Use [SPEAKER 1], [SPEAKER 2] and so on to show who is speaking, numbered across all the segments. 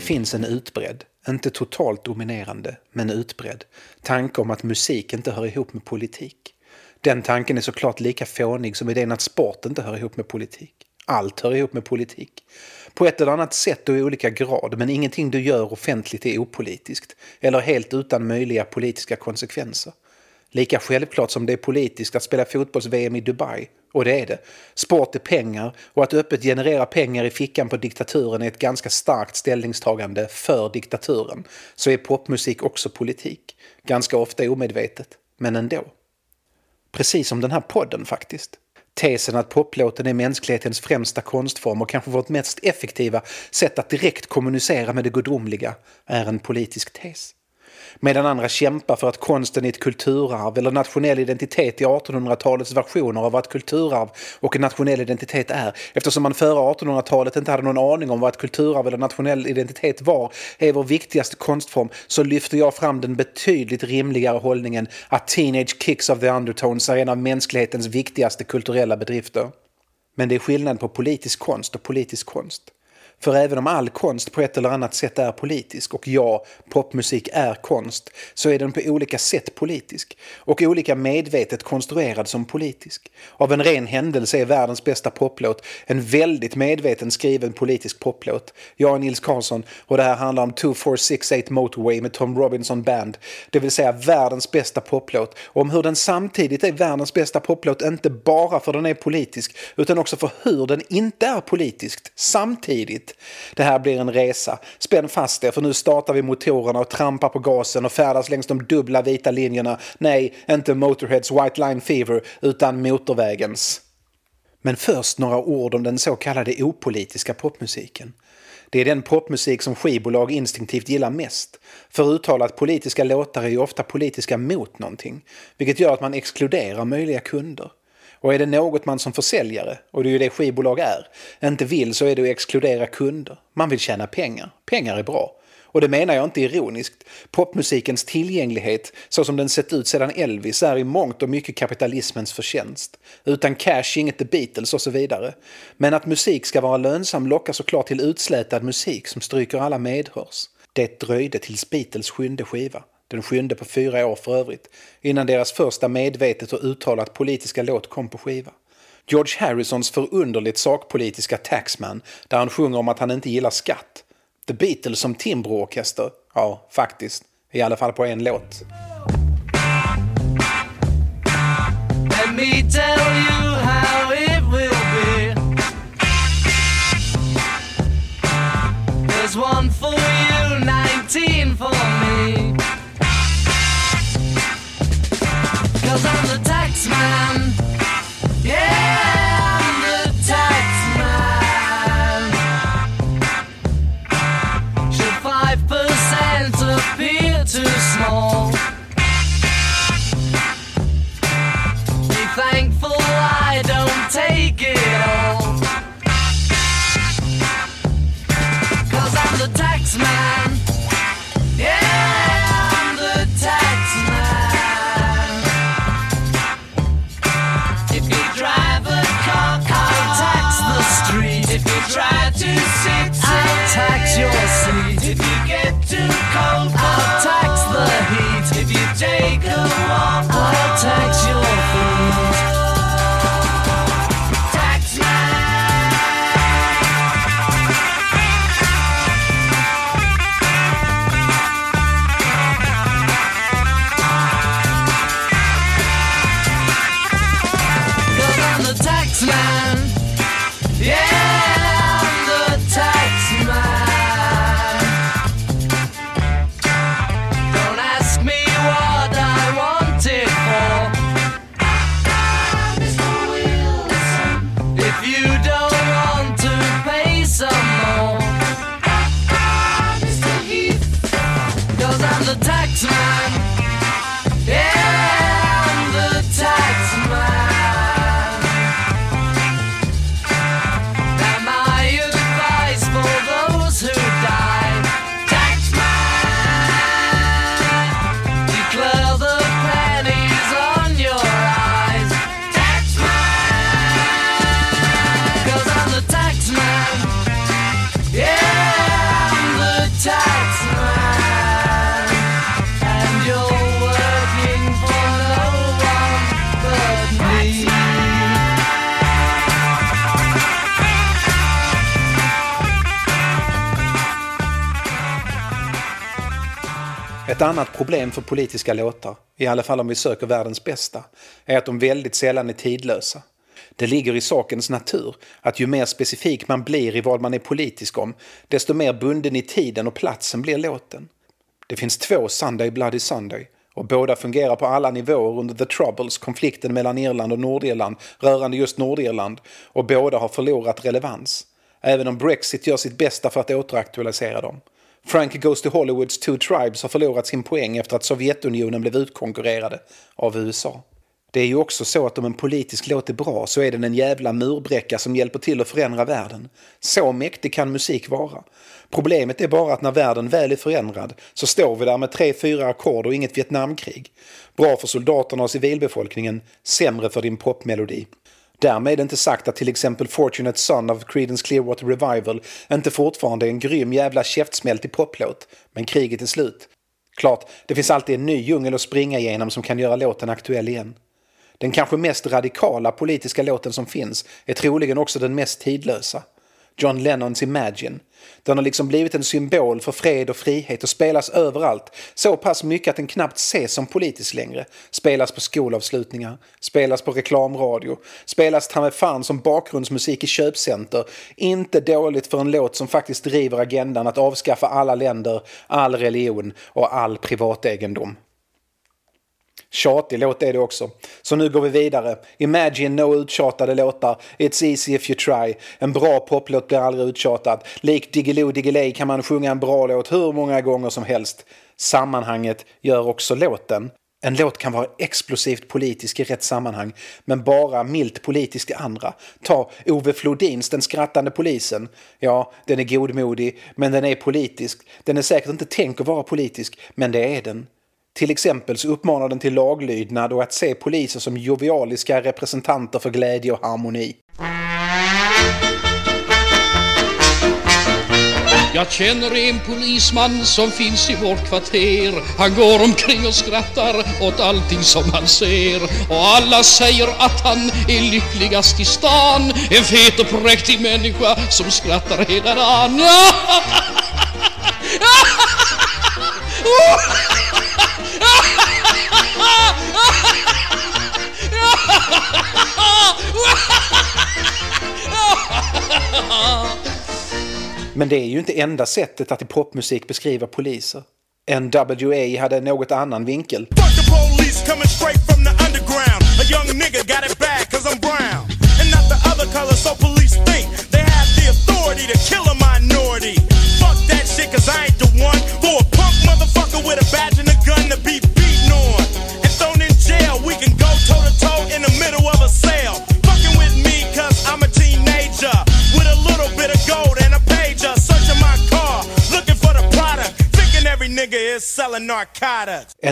[SPEAKER 1] Det finns en utbredd, inte totalt dominerande, men utbredd, tanke om att musik inte hör ihop med politik. Den tanken är såklart lika fånig som idén att sport inte hör ihop med politik. Allt hör ihop med politik. På ett eller annat sätt och i olika grad, men ingenting du gör offentligt är opolitiskt. Eller helt utan möjliga politiska konsekvenser. Lika självklart som det är politiskt att spela fotbolls-VM i Dubai. Och det är det. Sport är pengar och att öppet generera pengar i fickan på diktaturen är ett ganska starkt ställningstagande för diktaturen. Så är popmusik också politik. Ganska ofta omedvetet, men ändå. Precis som den här podden faktiskt. Tesen att poplåten är mänsklighetens främsta konstform och kanske vårt mest effektiva sätt att direkt kommunicera med det gudomliga är en politisk tes medan andra kämpar för att konsten är ett kulturarv eller nationell identitet i 1800-talets versioner av vad ett kulturarv och en nationell identitet är. Eftersom man före 1800-talet inte hade någon aning om vad ett kulturarv eller nationell identitet var, är vår viktigaste konstform, så lyfter jag fram den betydligt rimligare hållningen att Teenage Kicks of the Undertones är en av mänsklighetens viktigaste kulturella bedrifter. Men det är skillnad på politisk konst och politisk konst. För även om all konst på ett eller annat sätt är politisk och ja, popmusik är konst, så är den på olika sätt politisk och olika medvetet konstruerad som politisk. Av en ren händelse är världens bästa poplåt en väldigt medveten skriven politisk poplåt. Jag är Nils Karlsson och det här handlar om 2468 Motorway med Tom Robinson Band, det vill säga världens bästa poplåt, och om hur den samtidigt är världens bästa poplåt inte bara för den är politisk utan också för hur den inte är politisk samtidigt det här blir en resa. Spänn fast er för nu startar vi motorerna och trampar på gasen och färdas längs de dubbla vita linjerna. Nej, inte Motorheads White Line Fever utan motorvägens. Men först några ord om den så kallade opolitiska popmusiken. Det är den popmusik som skivbolag instinktivt gillar mest. För uttalat politiska låtar är ju ofta politiska mot någonting, vilket gör att man exkluderar möjliga kunder. Och är det något man som försäljare, och det är ju det skivbolag är, inte vill så är det att exkludera kunder. Man vill tjäna pengar. Pengar är bra. Och det menar jag inte ironiskt. Popmusikens tillgänglighet, så som den sett ut sedan Elvis, är i mångt och mycket kapitalismens förtjänst. Utan cash inget The Beatles och så vidare. Men att musik ska vara lönsam lockar såklart till utslätad musik som stryker alla medhörs. Det dröjde tills Beatles sjunde skiva den sjunde på fyra år för övrigt, innan deras första medvetet och uttalat politiska låt kom på skiva. George Harrisons förunderligt sakpolitiska Taxman, där han sjunger om att han inte gillar skatt. The Beatles som timbroorkester, ja, faktiskt. I alla fall på en låt. Let me tell you how it will be There's one for you, 19 for me Cause I'm the tax man. Yeah, Ett annat problem för politiska låtar, i alla fall om vi söker världens bästa, är att de väldigt sällan är tidlösa. Det ligger i sakens natur att ju mer specifik man blir i vad man är politisk om, desto mer bunden i tiden och platsen blir låten. Det finns två Sunday Bloody Sunday och båda fungerar på alla nivåer under The Troubles, konflikten mellan Irland och Nordirland rörande just Nordirland och båda har förlorat relevans. Även om Brexit gör sitt bästa för att återaktualisera dem. Frankie Goes to Hollywoods Two Tribes har förlorat sin poäng efter att Sovjetunionen blev utkonkurrerade av USA. Det är ju också så att om en politisk låt är bra så är den en jävla murbräcka som hjälper till att förändra världen. Så mäktig kan musik vara. Problemet är bara att när världen väl är förändrad så står vi där med tre, fyra ackord och inget Vietnamkrig. Bra för soldaterna och civilbefolkningen, sämre för din popmelodi. Därmed inte sagt att till exempel Fortunate Son av Creedence Clearwater Revival inte fortfarande är en grym jävla käftsmält i poplåt, men kriget är slut. Klart, det finns alltid en ny djungel att springa igenom som kan göra låten aktuell igen. Den kanske mest radikala politiska låten som finns är troligen också den mest tidlösa. John Lennons Imagine. Den har liksom blivit en symbol för fred och frihet och spelas överallt. Så pass mycket att den knappt ses som politisk längre. Spelas på skolavslutningar, spelas på reklamradio, spelas ta fan som bakgrundsmusik i köpcenter. Inte dåligt för en låt som faktiskt driver agendan att avskaffa alla länder, all religion och all privategendom. Tjatig låt är det också. Så nu går vi vidare. Imagine no uttjatade låtar. It's easy if you try. En bra poplåt blir aldrig uttjatad. Lik Diggiloo Diggiley kan man sjunga en bra låt hur många gånger som helst. Sammanhanget gör också låten. En låt kan vara explosivt politisk i rätt sammanhang, men bara milt politisk i andra. Ta Ove Flodins Den skrattande polisen. Ja, den är godmodig, men den är politisk. Den är säkert inte tänkt att vara politisk, men det är den. Till exempel så uppmanar den till laglydnad och att se poliser som jovialiska representanter för glädje och harmoni.
[SPEAKER 2] Jag känner en polisman som finns i vårt kvarter. Han går omkring och skrattar åt allting som han ser. Och alla säger att han är lyckligast i stan. En fet och präktig människa som skrattar hela dagen
[SPEAKER 1] Men det är ju inte enda sättet att i popmusik beskriva poliser. NWA hade något annan vinkel. Fuck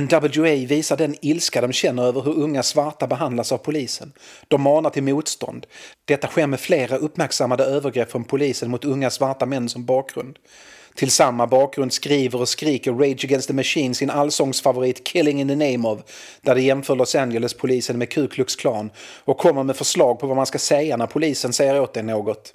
[SPEAKER 1] NWA visar den ilska de känner över hur unga svarta behandlas av polisen. De manar till motstånd. Detta sker med flera uppmärksammade övergrepp från polisen mot unga svarta män som bakgrund. Till samma bakgrund skriver och skriker Rage Against the Machine sin allsångsfavorit Killing in the Name of där de jämför Los Angeles-polisen med Ku Klux Klan och kommer med förslag på vad man ska säga när polisen säger åt en något.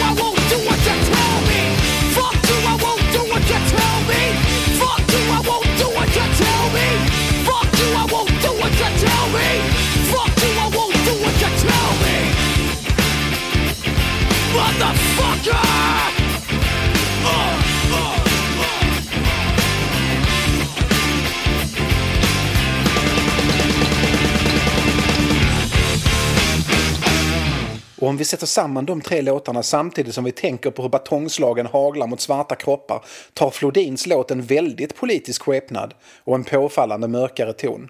[SPEAKER 1] Om vi sätter samman de tre låtarna samtidigt som vi tänker på hur batongslagen haglar mot svarta kroppar tar Flodins låt en väldigt politisk skepnad och en påfallande mörkare ton.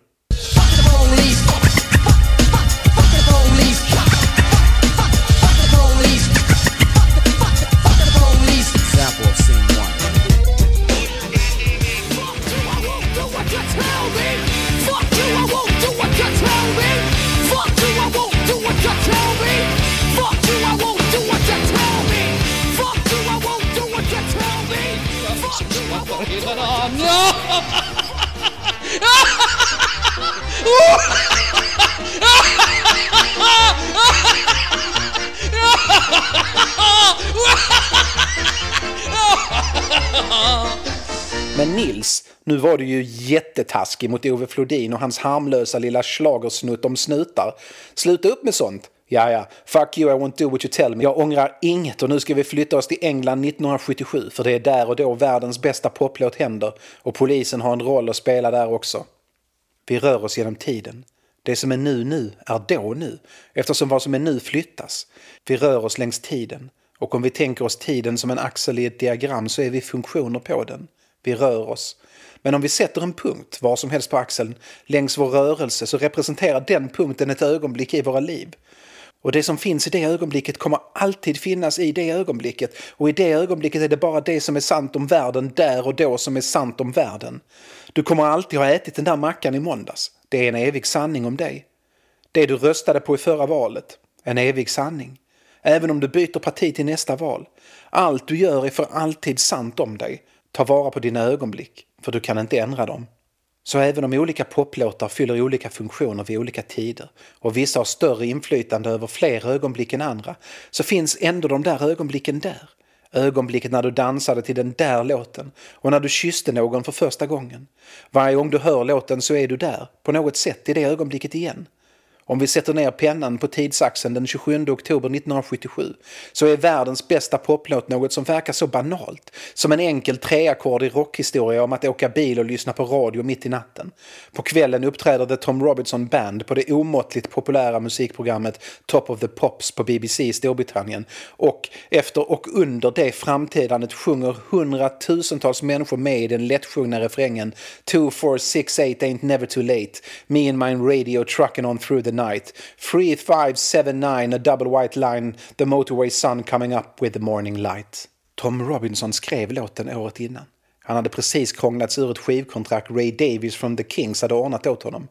[SPEAKER 1] Nu var du ju jättetaskig mot Ove Flodin och hans harmlösa lilla schlagersnutt om snutar. Sluta upp med sånt. Ja, ja, fuck you, I won't do what you tell me. Jag ångrar inget och nu ska vi flytta oss till England 1977 för det är där och då världens bästa poplåt händer och polisen har en roll att spela där också. Vi rör oss genom tiden. Det som är nu nu är då nu, eftersom vad som är nu flyttas. Vi rör oss längs tiden. Och om vi tänker oss tiden som en axel i ett diagram så är vi funktioner på den. Vi rör oss. Men om vi sätter en punkt, var som helst på axeln, längs vår rörelse så representerar den punkten ett ögonblick i våra liv. Och det som finns i det ögonblicket kommer alltid finnas i det ögonblicket. Och i det ögonblicket är det bara det som är sant om världen där och då som är sant om världen. Du kommer alltid ha ätit den där mackan i måndags. Det är en evig sanning om dig. Det du röstade på i förra valet. En evig sanning. Även om du byter parti till nästa val. Allt du gör är för alltid sant om dig. Ta vara på dina ögonblick, för du kan inte ändra dem. Så även om olika poplåtar fyller olika funktioner vid olika tider och vissa har större inflytande över fler ögonblick än andra så finns ändå de där ögonblicken där. Ögonblicket när du dansade till den där låten och när du kysste någon för första gången. Varje gång du hör låten så är du där, på något sätt i det ögonblicket igen. Om vi sätter ner pennan på tidsaxeln den 27 oktober 1977 så är världens bästa poplåt något som verkar så banalt som en enkel treackordig i rockhistoria om att åka bil och lyssna på radio mitt i natten. På kvällen uppträder The Tom Robinson Band på det omåttligt populära musikprogrammet Top of the Pops på BBC i Storbritannien och efter och under det framträdandet sjunger hundratusentals människor med i den lättsjungna refrängen 2, 4, 6, 8 ain't never too late, me and my radio trucking on through the night. 3579, a double white line, the motorway sun coming up with the morning light. Tom Robinson skrev låten året innan. Han hade precis krånglats ur ett skivkontrakt Ray Davis från The Kings hade ordnat åt honom.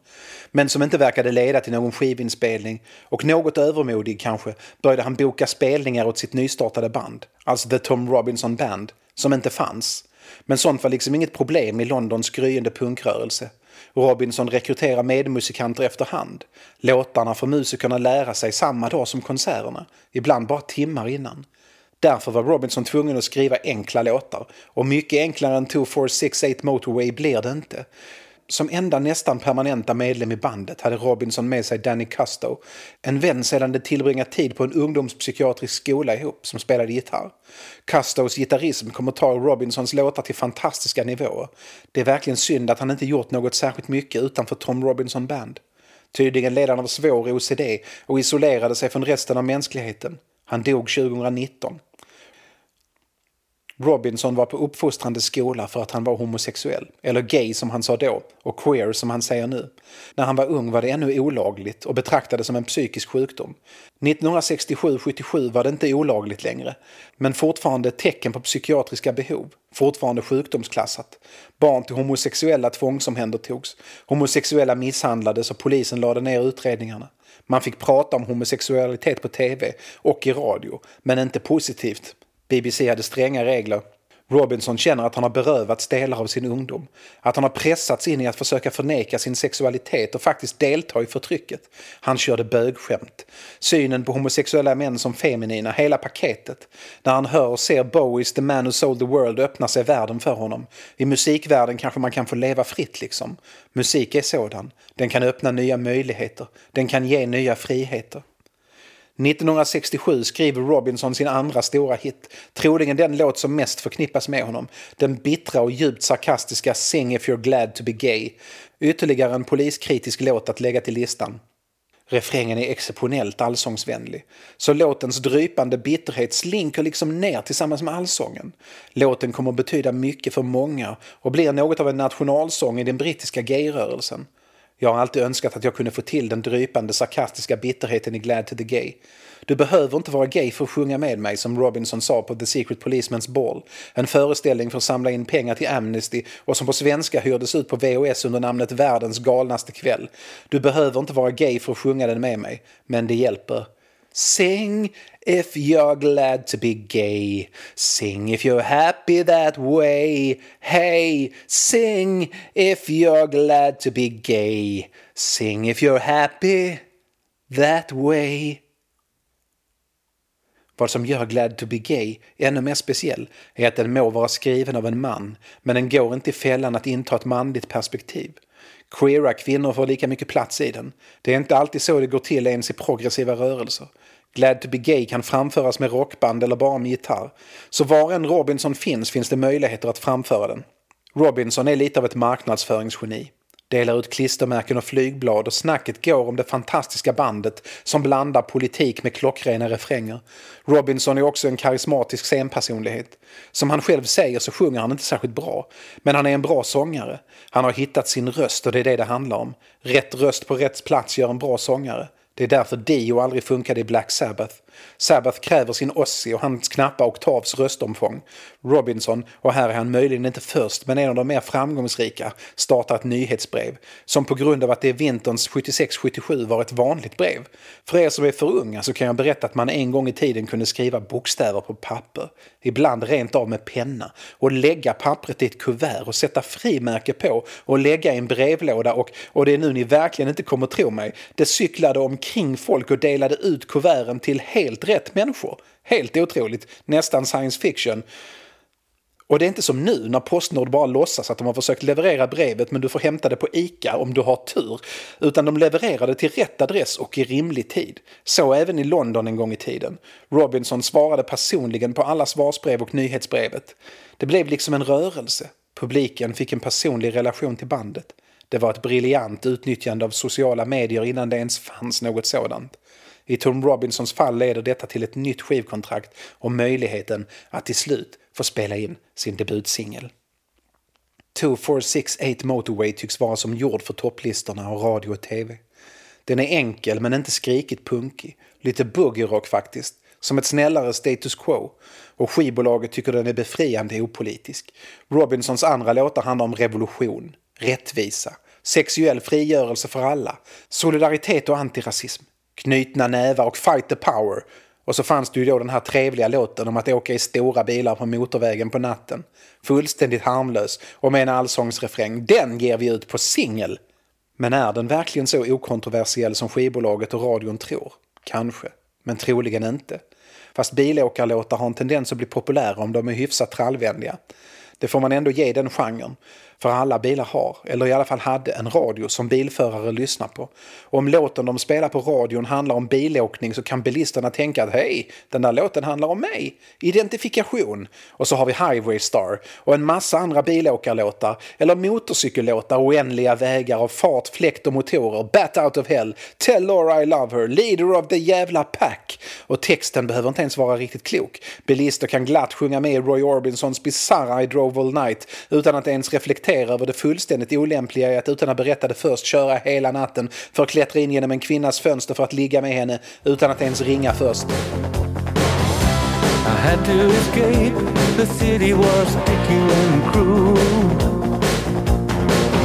[SPEAKER 1] Men som inte verkade leda till någon skivinspelning och något övermodig kanske började han boka spelningar åt sitt nystartade band, alltså The Tom Robinson Band, som inte fanns. Men sånt var liksom inget problem i Londons gryende punkrörelse. Robinson rekryterar medmusikanter efterhand. Låtarna får musikerna lära sig samma dag som konserterna, ibland bara timmar innan. Därför var Robinson tvungen att skriva enkla låtar och mycket enklare än 2468 Motorway blir det inte. Som enda nästan permanenta medlem i bandet hade Robinson med sig Danny Custo, en vän sedan de tillbringat tid på en ungdomspsykiatrisk skola ihop som spelade gitarr. Custos gitarrism kommer ta Robinsons låtar till fantastiska nivåer. Det är verkligen synd att han inte gjort något särskilt mycket utanför Tom Robinson Band. Tydligen led han av svår OCD och isolerade sig från resten av mänskligheten. Han dog 2019. Robinson var på uppfostrande skola för att han var homosexuell, eller gay som han sa då, och queer som han säger nu. När han var ung var det ännu olagligt och betraktades som en psykisk sjukdom. 1967-77 var det inte olagligt längre, men fortfarande ett tecken på psykiatriska behov, fortfarande sjukdomsklassat. Barn till homosexuella tvångsomhändertogs, homosexuella misshandlades och polisen lade ner utredningarna. Man fick prata om homosexualitet på tv och i radio, men inte positivt BBC hade stränga regler. Robinson känner att han har berövats delar av sin ungdom. Att han har pressats in i att försöka förneka sin sexualitet och faktiskt delta i förtrycket. Han körde bögskämt. Synen på homosexuella män som feminina, hela paketet. När han hör och ser Bowies The Man Who Sold The World öppnar sig världen för honom. I musikvärlden kanske man kan få leva fritt liksom. Musik är sådan. Den kan öppna nya möjligheter. Den kan ge nya friheter. 1967 skriver Robinson sin andra stora hit, troligen den låt som mest förknippas med honom. Den bittra och djupt sarkastiska Sing if you're glad to be gay. Ytterligare en poliskritisk låt att lägga till listan. Refrängen är exceptionellt allsångsvänlig, så låtens drypande bitterhet slinker liksom ner tillsammans med allsången. Låten kommer betyda mycket för många och blir något av en nationalsång i den brittiska gayrörelsen. Jag har alltid önskat att jag kunde få till den drypande sarkastiska bitterheten i Glad to the Gay. Du behöver inte vara gay för att sjunga med mig som Robinson sa på The Secret Policeman's Ball. En föreställning för att samla in pengar till Amnesty och som på svenska hyrdes ut på VHS under namnet Världens galnaste kväll. Du behöver inte vara gay för att sjunga den med mig, men det hjälper. Sing if you're glad to be gay. Sing if you're happy that way. Hey, sing if you're glad to be gay. Sing if you're happy that way. Vad som gör Glad to be gay ännu mer speciell är att den må vara skriven av en man, men den går inte i fällan att inta ett manligt perspektiv. Queera kvinnor får lika mycket plats i den. Det är inte alltid så det går till ens i progressiva rörelser. Glad to be gay kan framföras med rockband eller bara med gitarr. Så var en Robinson finns finns det möjligheter att framföra den. Robinson är lite av ett marknadsföringsgeni delar ut klistermärken och flygblad och snacket går om det fantastiska bandet som blandar politik med klockrena refränger. Robinson är också en karismatisk scenpersonlighet. Som han själv säger så sjunger han inte särskilt bra, men han är en bra sångare. Han har hittat sin röst och det är det det handlar om. Rätt röst på rätt plats gör en bra sångare. Det är därför Dio aldrig funkade i Black Sabbath. Sabbath kräver sin Ozzy och hans knappa oktavs röstomfång. Robinson, och här är han möjligen inte först men en av de mer framgångsrika, startar ett nyhetsbrev som på grund av att det är vinterns 76-77 var ett vanligt brev. För er som är för unga så kan jag berätta att man en gång i tiden kunde skriva bokstäver på papper, ibland rent av med penna, och lägga pappret i ett kuvert och sätta frimärke på och lägga i en brevlåda och, och det är nu ni verkligen inte kommer tro mig, det cyklade omkring folk och delade ut kuverten till helt rätt människor. Helt otroligt, nästan science fiction. Och det är inte som nu när Postnord bara låtsas att de har försökt leverera brevet men du får hämta det på ICA om du har tur. Utan de levererar det till rätt adress och i rimlig tid. Så även i London en gång i tiden. Robinson svarade personligen på alla svarsbrev och nyhetsbrevet. Det blev liksom en rörelse. Publiken fick en personlig relation till bandet. Det var ett briljant utnyttjande av sociala medier innan det ens fanns något sådant. I Tom Robinsons fall leder detta till ett nytt skivkontrakt och möjligheten att till slut få spela in sin debutsingel. 2468 Motorway tycks vara som gjord för topplistorna och radio och tv. Den är enkel men inte skrikigt punkig. Lite boogie-rock faktiskt. Som ett snällare status quo. Och skivbolaget tycker den är befriande opolitisk. Robinsons andra låtar handlar om revolution, rättvisa, sexuell frigörelse för alla, solidaritet och antirasism knutna nävar och fight the power. Och så fanns det ju då den här trevliga låten om att åka i stora bilar på motorvägen på natten. Fullständigt harmlös och med en allsångsrefräng. Den ger vi ut på singel! Men är den verkligen så okontroversiell som skivbolaget och radion tror? Kanske, men troligen inte. Fast bilåkarlåtar har en tendens att bli populära om de är hyfsat trallvänliga. Det får man ändå ge den genren. För alla bilar har, eller i alla fall hade, en radio som bilförare lyssnar på. Och om låten de spelar på radion handlar om bilåkning så kan bilisterna tänka att hej, den där låten handlar om mig. Identifikation. Och så har vi Highway Star och en massa andra bilåkarlåtar. Eller motorcykellåtar, oändliga vägar och fart, fläkt och motorer. Bat out of hell, Tell Laura I love her, Leader of the jävla pack. Och texten behöver inte ens vara riktigt klok. Bilister kan glatt sjunga med i Roy Orbinsons bisarra I drove all night utan att ens reflektera reflektera över det fullständigt olämpliga i att utan att berätta det först köra hela natten för att klättra in genom en kvinnas fönster för att ligga med henne utan att ens ringa först. I had to escape, the city was sticky and cruel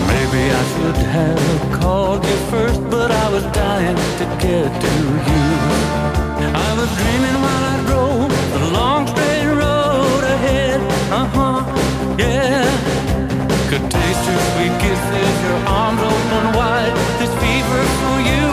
[SPEAKER 1] Maybe I should have called you first but I was dying to get to you. I was dreaming while I drove the long straight road ahead. Uh-huh, yeah. Your sweet kisses, your arms open wide. This fever for you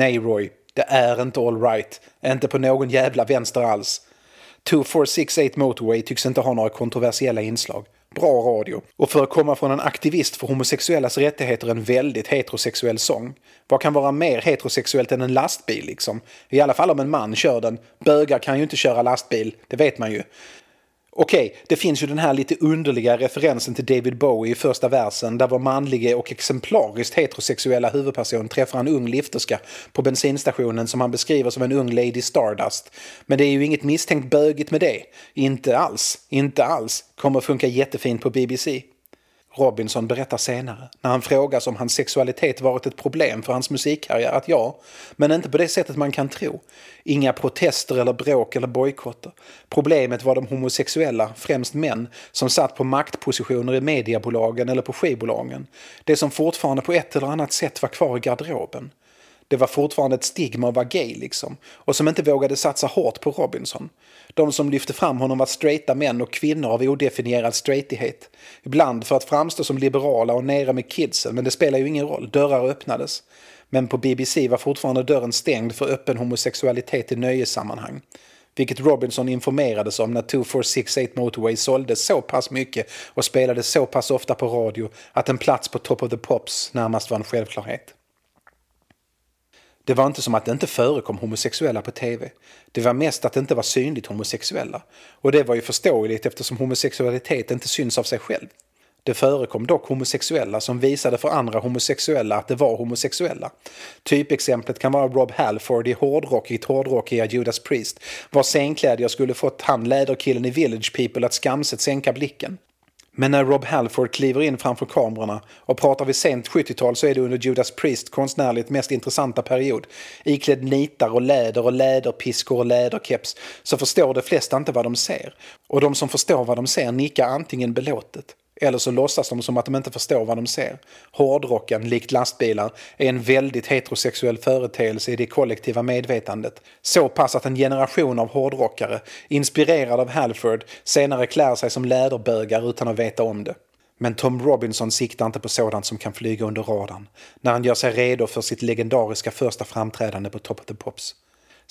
[SPEAKER 1] Nej, Roy. Det är inte alright. Inte på någon jävla vänster alls. 2468 Motorway tycks inte ha några kontroversiella inslag. Bra radio. Och för att komma från en aktivist för homosexuellas rättigheter en väldigt heterosexuell sång. Vad kan vara mer heterosexuellt än en lastbil liksom? I alla fall om en man kör den. Bögar kan ju inte köra lastbil, det vet man ju. Okej, okay, det finns ju den här lite underliga referensen till David Bowie i första versen där vår manlige och exemplariskt heterosexuella huvudperson träffar en ung lifterska på bensinstationen som han beskriver som en ung Lady Stardust. Men det är ju inget misstänkt bögigt med det. Inte alls, inte alls. Kommer funka jättefint på BBC. Robinson berättar senare, när han frågas om hans sexualitet varit ett problem för hans musikkarriär, att ja, men inte på det sättet man kan tro. Inga protester eller bråk eller bojkotter. Problemet var de homosexuella, främst män, som satt på maktpositioner i mediebolagen eller på skivbolagen. Det som fortfarande på ett eller annat sätt var kvar i garderoben. Det var fortfarande ett stigma att vara gay liksom. Och som inte vågade satsa hårt på Robinson. De som lyfte fram honom var straighta män och kvinnor av odefinierad straightighet. Ibland för att framstå som liberala och nere med kidsen, men det spelar ju ingen roll. Dörrar öppnades. Men på BBC var fortfarande dörren stängd för öppen homosexualitet i nöjessammanhang. Vilket Robinson informerades om när 2468 Motorway såldes så pass mycket och spelades så pass ofta på radio att en plats på Top of the Pops närmast var en självklarhet. Det var inte som att det inte förekom homosexuella på tv. Det var mest att det inte var synligt homosexuella. Och det var ju förståeligt eftersom homosexualitet inte syns av sig själv. Det förekom dock homosexuella som visade för andra homosexuella att det var homosexuella. Typexemplet kan vara Rob Halford i hårdrockigt hårdrockiga Judas Priest vars scenkläder skulle fått han läderkillen i Village People att skamset sänka blicken. Men när Rob Halford kliver in framför kamerorna och pratar vid sent 70-tal så är det under Judas Priest konstnärligt mest intressanta period. Iklädd nitar och läder och läderpiskor och läderkeps så förstår de flesta inte vad de ser. Och de som förstår vad de ser nickar antingen belåtet eller så låtsas de som att de inte förstår vad de ser. Hårdrocken, likt lastbilar, är en väldigt heterosexuell företeelse i det kollektiva medvetandet. Så pass att en generation av hårdrockare, inspirerad av Halford, senare klär sig som läderbögar utan att veta om det. Men Tom Robinson siktar inte på sådant som kan flyga under radarn när han gör sig redo för sitt legendariska första framträdande på Top of the Pops.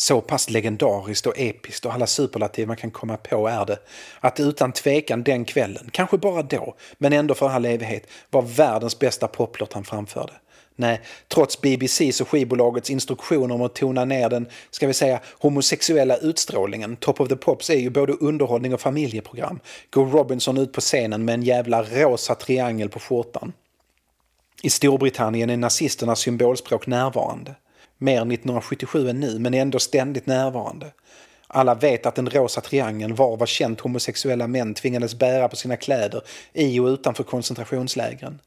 [SPEAKER 1] Så pass legendariskt och episkt och alla superlativ man kan komma på är det att det utan tvekan den kvällen, kanske bara då, men ändå för all evighet, var världens bästa poplåt han framförde. Nej, trots BBCs och skivbolagets instruktioner om att tona ner den, ska vi säga, homosexuella utstrålningen, Top of the Pops är ju både underhållning och familjeprogram, går Robinson ut på scenen med en jävla rosa triangel på skjortan. I Storbritannien är nazisternas symbolspråk närvarande. Mer 1977 än nu, men ändå ständigt närvarande. Alla vet att den rosa triangeln var vad känt homosexuella män tvingades bära på sina kläder i och utanför koncentrationslägren.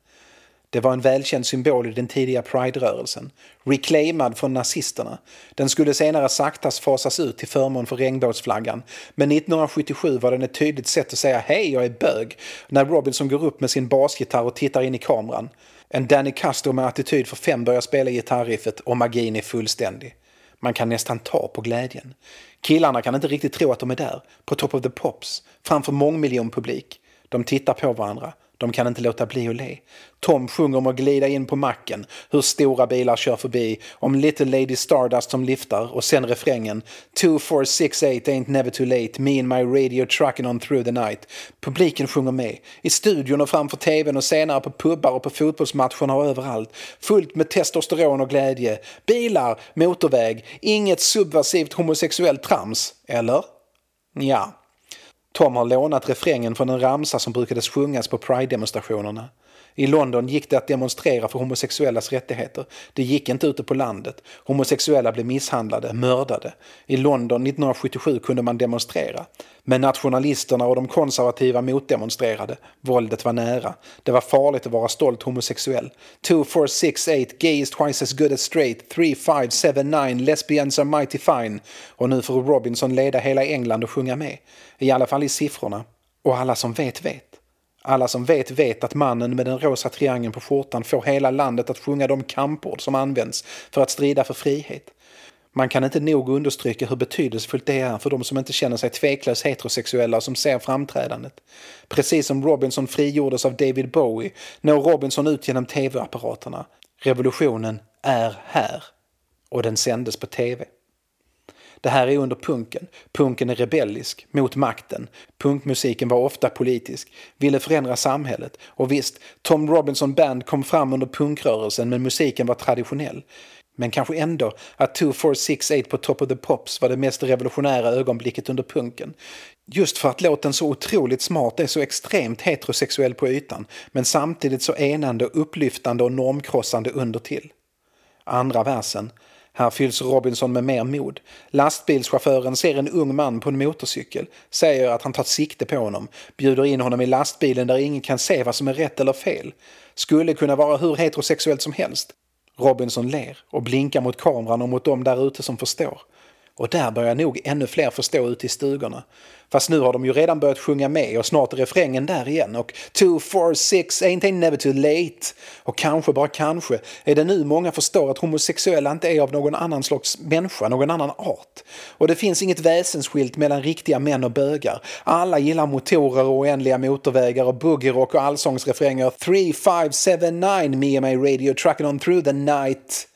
[SPEAKER 1] Det var en välkänd symbol i den tidiga Pride-rörelsen, reclaimad från nazisterna. Den skulle senare saktas fasas ut till förmån för regnbågsflaggan. Men 1977 var den ett tydligt sätt att säga hej, jag är bög, när Robinson går upp med sin basgitarr och tittar in i kameran. En Danny Castro med attityd för fem börjar spela gitarriffet och magin är fullständig. Man kan nästan ta på glädjen. Killarna kan inte riktigt tro att de är där, på Top of the Pops, framför mångmiljonpublik. De tittar på varandra. De kan inte låta bli att le. Tom sjunger om att glida in på macken, hur stora bilar kör förbi, om Little Lady Stardust som liftar och sen refrängen 2468 ain't never too late, me and my radio trucking on through the night. Publiken sjunger med. I studion och framför tvn och senare på pubbar och på fotbollsmatcherna och överallt. Fullt med testosteron och glädje. Bilar, motorväg, inget subversivt homosexuellt trams. Eller? Ja. Tom har lånat refrängen från en ramsa som brukades sjungas på Pride-demonstrationerna. I London gick det att demonstrera för homosexuellas rättigheter. Det gick inte ute på landet. Homosexuella blev misshandlade, mördade. I London 1977 kunde man demonstrera. Men nationalisterna och de konservativa motdemonstrerade. Våldet var nära. Det var farligt att vara stolt homosexuell. 2468, gay is twice as good as straight. 3579, lesbians are mighty fine. Och nu får Robinson leda hela England och sjunga med. I alla fall i siffrorna. Och alla som vet vet. Alla som vet vet att mannen med den rosa triangeln på skjortan får hela landet att sjunga de kampord som används för att strida för frihet. Man kan inte nog understryka hur betydelsefullt det är för de som inte känner sig tveklöst heterosexuella och som ser framträdandet. Precis som Robinson frigjordes av David Bowie når Robinson ut genom tv-apparaterna. Revolutionen är här. Och den sändes på tv. Det här är under punken. Punken är rebellisk, mot makten. Punkmusiken var ofta politisk, ville förändra samhället. Och visst, Tom Robinson Band kom fram under punkrörelsen men musiken var traditionell. Men kanske ändå att 2468 på Top of the Pops var det mest revolutionära ögonblicket under punken. Just för att låten så otroligt smart är så extremt heterosexuell på ytan men samtidigt så enande, upplyftande och normkrossande under till. Andra versen. Här fylls Robinson med mer mod. Lastbilschauffören ser en ung man på en motorcykel, säger att han tar sikte på honom, bjuder in honom i lastbilen där ingen kan se vad som är rätt eller fel. Skulle kunna vara hur heterosexuellt som helst. Robinson ler och blinkar mot kameran och mot dem där ute som förstår. Och där börjar nog ännu fler förstå ute i stugorna. Fast nu har de ju redan börjat sjunga med och snart är refrängen där igen och 2, 4, 6, ain't they never too late. Och kanske, bara kanske, är det nu många förstår att homosexuella inte är av någon annan slags människa, någon annan art. Och det finns inget väsensskilt mellan riktiga män och bögar. Alla gillar motorer och oändliga motorvägar och boogierock och allsångsrefränger 3, 5, 7, 9, me and my radio trucking on through the night.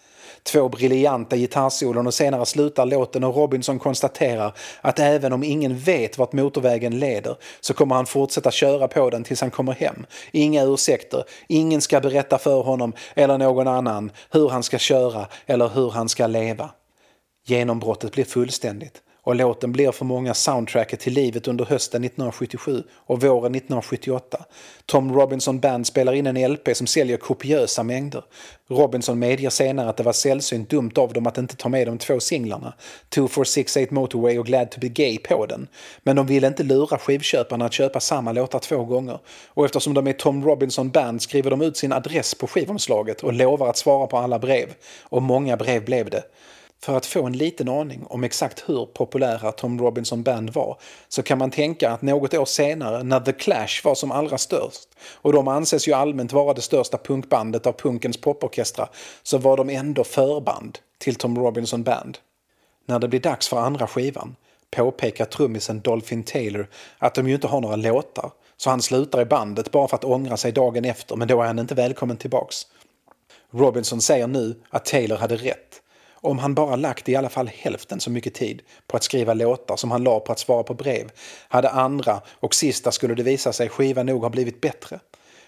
[SPEAKER 1] Två briljanta gitarrsolon och senare slutar låten och Robinson konstaterar att även om ingen vet vart motorvägen leder så kommer han fortsätta köra på den tills han kommer hem. Inga ursäkter, ingen ska berätta för honom eller någon annan hur han ska köra eller hur han ska leva. Genombrottet blir fullständigt och låten blir för många soundtracket till livet under hösten 1977 och våren 1978. Tom Robinson Band spelar in en LP som säljer kopiösa mängder. Robinson medger senare att det var sällsynt dumt av dem att inte ta med de två singlarna, 2468 Motorway och Glad to be gay på den. Men de ville inte lura skivköparna att köpa samma låtar två gånger. Och eftersom de är Tom Robinson Band skriver de ut sin adress på skivomslaget och lovar att svara på alla brev. Och många brev blev det. För att få en liten aning om exakt hur populära Tom Robinson Band var så kan man tänka att något år senare när The Clash var som allra störst och de anses ju allmänt vara det största punkbandet av punkens poporkestrar så var de ändå förband till Tom Robinson Band. När det blir dags för andra skivan påpekar trummisen Dolphin Taylor att de ju inte har några låtar så han slutar i bandet bara för att ångra sig dagen efter men då är han inte välkommen tillbaks. Robinson säger nu att Taylor hade rätt om han bara lagt i alla fall hälften så mycket tid på att skriva låtar som han la på att svara på brev hade andra och sista skulle det visa sig skivan nog ha blivit bättre.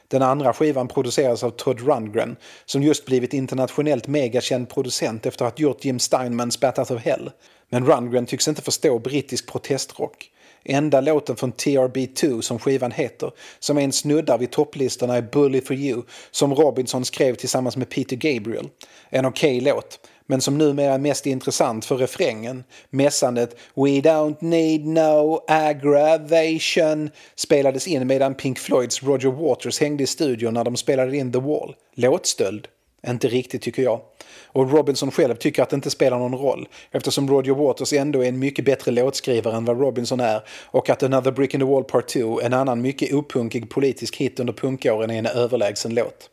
[SPEAKER 1] Den andra skivan producerades av Todd Rundgren som just blivit internationellt megakänd producent efter att ha gjort Jim Steinmans Bat Out of Hell. Men Rundgren tycks inte förstå brittisk protestrock. Enda låten från TRB2 som skivan heter, som en snuddar vid topplistorna är Bully for you som Robinson skrev tillsammans med Peter Gabriel. En okej okay låt, men som numera är mest intressant för refrängen. Mässandet “We don't need no aggravation” spelades in medan Pink Floyds Roger Waters hängde i studion när de spelade in The Wall. Låtstöld? Inte riktigt tycker jag. Och Robinson själv tycker att det inte spelar någon roll eftersom Roger Waters ändå är en mycket bättre låtskrivare än vad Robinson är och att Another Brick in the Wall Part 2, en annan mycket opunkig politisk hit under punkåren, är en överlägsen låt.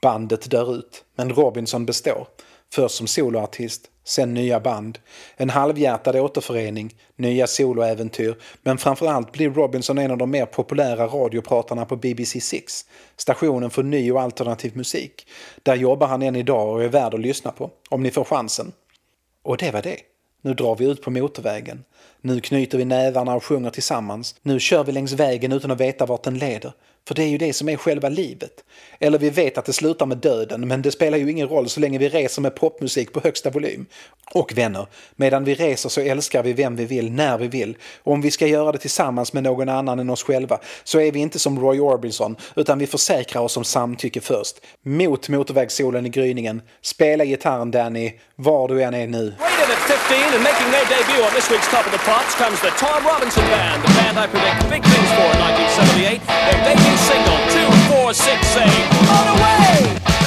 [SPEAKER 1] Bandet dör ut, men Robinson består. Först som soloartist, sen nya band, en halvhjärtad återförening, nya soloäventyr, men framförallt blir Robinson en av de mer populära radiopratarna på BBC Six, stationen för ny och alternativ musik. Där jobbar han än idag och är värd att lyssna på, om ni får chansen. Och det var det. Nu drar vi ut på motorvägen. Nu knyter vi nävarna och sjunger tillsammans. Nu kör vi längs vägen utan att veta vart den leder. För det är ju det som är själva livet. Eller vi vet att det slutar med döden, men det spelar ju ingen roll så länge vi reser med popmusik på högsta volym. Och vänner, medan vi reser så älskar vi vem vi vill, när vi vill. Och om vi ska göra det tillsammans med någon annan än oss själva så är vi inte som Roy Orbison, utan vi försäkrar oss om samtycke först. Mot motorvägssolen i gryningen. Spela gitarren Danny, var du än är nu. 15 and making their debut on this week's Top of the Fox comes the Tom Robinson Band, the band I predict big things for in 1978. Their debut single, 2468. On away!